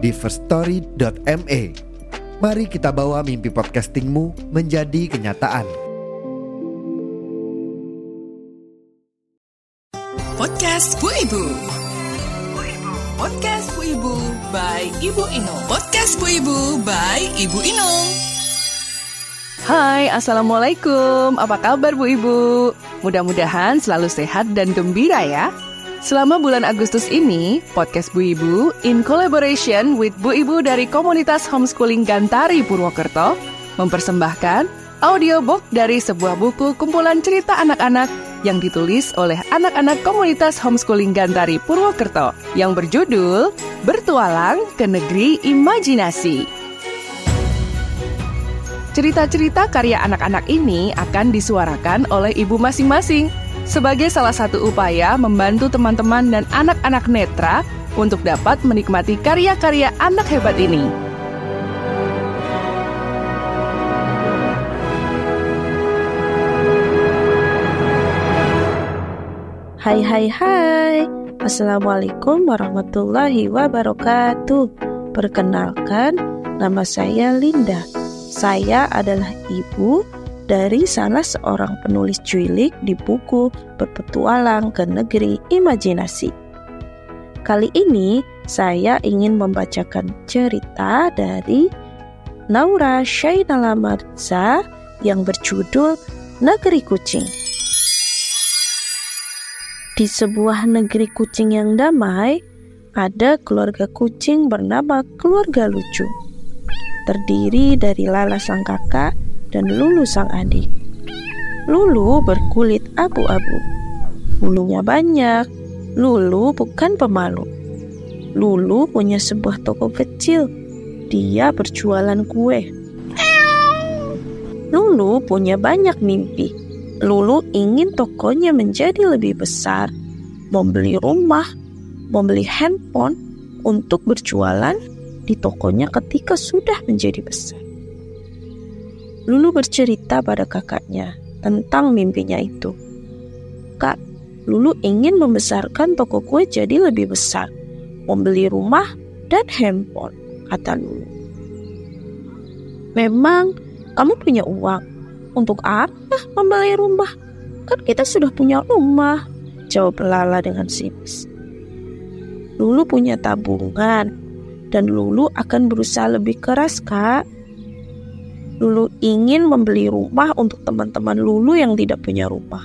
di firststory.me. Mari kita bawa mimpi podcastingmu menjadi kenyataan. Podcast Bu Ibu. Podcast Bu Ibu by Ibu Inung. Podcast Bu Ibu by Ibu Inung. Hai, Assalamualaikum. Apa kabar Bu Ibu? Mudah-mudahan selalu sehat dan gembira ya. Selama bulan Agustus ini, podcast Bu Ibu in collaboration with Bu Ibu dari komunitas homeschooling Gantari Purwokerto mempersembahkan audiobook dari sebuah buku kumpulan cerita anak-anak yang ditulis oleh anak-anak komunitas homeschooling Gantari Purwokerto yang berjudul Bertualang ke Negeri Imajinasi. Cerita-cerita karya anak-anak ini akan disuarakan oleh ibu masing-masing sebagai salah satu upaya membantu teman-teman dan anak-anak netra untuk dapat menikmati karya-karya anak hebat ini. Hai hai hai. Assalamualaikum warahmatullahi wabarakatuh. Perkenalkan, nama saya Linda. Saya adalah ibu dari salah seorang penulis cuilik di buku Berpetualang ke Negeri Imajinasi Kali ini saya ingin membacakan cerita dari Naura Shainala Marza yang berjudul Negeri Kucing di sebuah negeri kucing yang damai, ada keluarga kucing bernama keluarga lucu. Terdiri dari Lala sang kakak dan Lulu sang adik. Lulu berkulit abu-abu. Bulunya banyak. Lulu bukan pemalu. Lulu punya sebuah toko kecil. Dia berjualan kue. Lulu punya banyak mimpi Lulu ingin tokonya menjadi lebih besar, membeli rumah, membeli handphone untuk berjualan di tokonya ketika sudah menjadi besar. Lulu bercerita pada kakaknya tentang mimpinya itu. Kak, Lulu ingin membesarkan toko kue jadi lebih besar, membeli rumah dan handphone, kata Lulu. Memang kamu punya uang, untuk apa membeli rumah? Kan kita sudah punya rumah, jawab Lala dengan sinis. Lulu punya tabungan, dan Lulu akan berusaha lebih keras, Kak. Lulu ingin membeli rumah untuk teman-teman Lulu yang tidak punya rumah.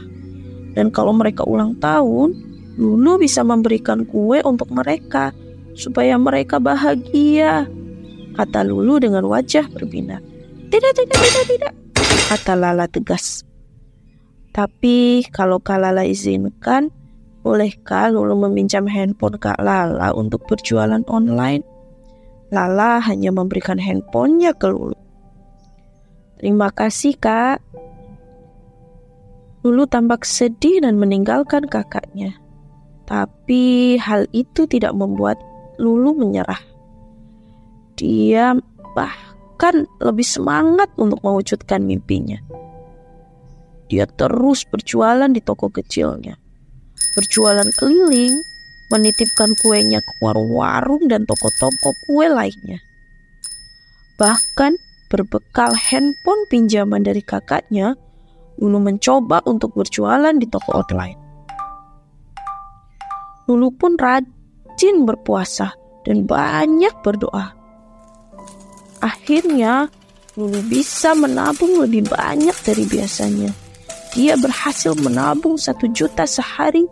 Dan kalau mereka ulang tahun, Lulu bisa memberikan kue untuk mereka supaya mereka bahagia. Kata Lulu dengan wajah berbinar. Tidak, tidak, tidak, tidak kata Lala tegas. Tapi kalau Kak Lala izinkan, bolehkah Lulu meminjam handphone Kak Lala untuk berjualan online? Lala hanya memberikan handphonenya ke Lulu. Terima kasih Kak. Lulu tampak sedih dan meninggalkan kakaknya. Tapi hal itu tidak membuat Lulu menyerah. Dia bah bahkan lebih semangat untuk mewujudkan mimpinya. Dia terus berjualan di toko kecilnya. Berjualan keliling, menitipkan kuenya ke warung-warung dan toko-toko kue lainnya. Bahkan berbekal handphone pinjaman dari kakaknya, Lulu mencoba untuk berjualan di toko online. Lulu pun rajin berpuasa dan banyak berdoa Akhirnya, Lulu bisa menabung lebih banyak dari biasanya. Dia berhasil menabung satu juta sehari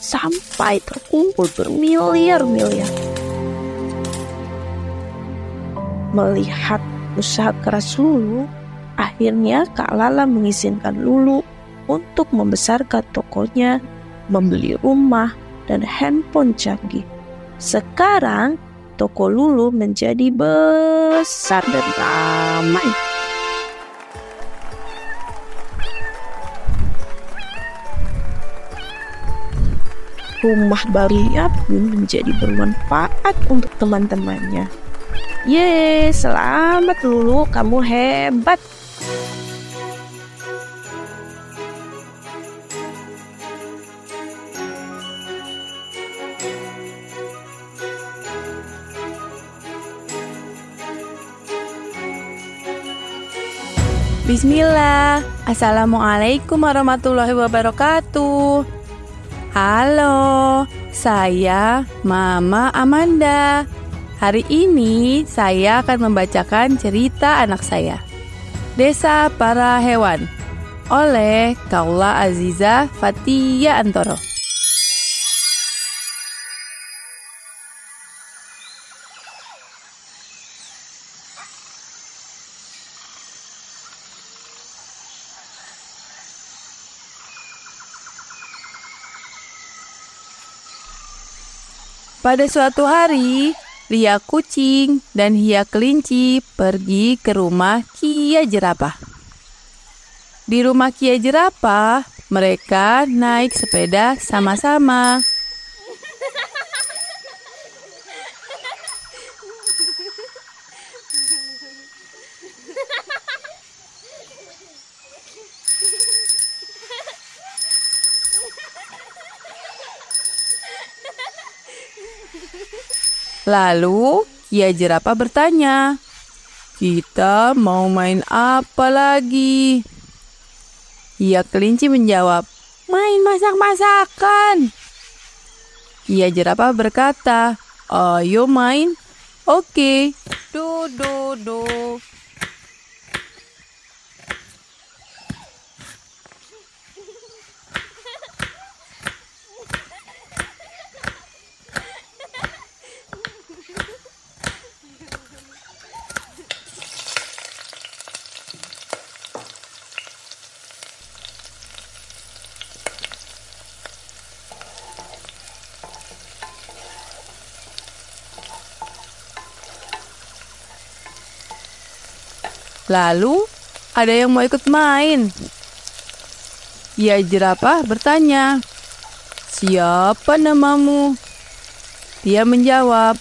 sampai terkumpul bermiliar-miliar. Melihat usaha keras Lulu, akhirnya Kak Lala mengizinkan Lulu untuk membesarkan tokonya, membeli rumah, dan handphone canggih. Sekarang toko Lulu menjadi besar dan ramai. Rumah barunya pun menjadi bermanfaat untuk teman-temannya. Ye, selamat Lulu, kamu hebat. Bismillah, Assalamualaikum warahmatullahi wabarakatuh. Halo, saya Mama Amanda. Hari ini saya akan membacakan cerita anak saya, Desa Para Hewan, oleh Kaula Aziza Fatia Antoro. Pada suatu hari, Ria kucing dan Hia kelinci pergi ke rumah Kia jerapah. Di rumah Kia jerapah, mereka naik sepeda sama-sama. Lalu Kia jerapah bertanya, "Kita mau main apa lagi?" Kia kelinci menjawab, "Main masak-masakan." Kia jerapah berkata, "Ayo main." Oke, do do do. Lalu ada yang mau ikut main. Ya jerapah bertanya, Siapa namamu? Dia menjawab,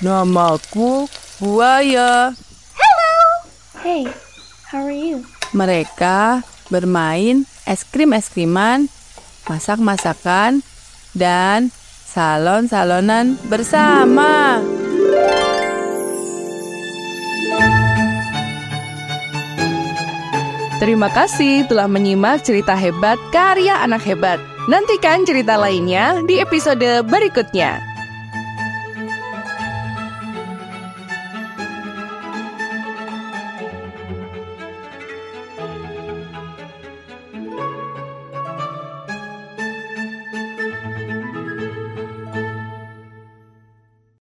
Namaku buaya. Hey, how are you? Mereka bermain es krim-es-kriman, masak-masakan, dan salon-salonan bersama. Terima kasih telah menyimak cerita hebat karya anak hebat. Nantikan cerita lainnya di episode berikutnya.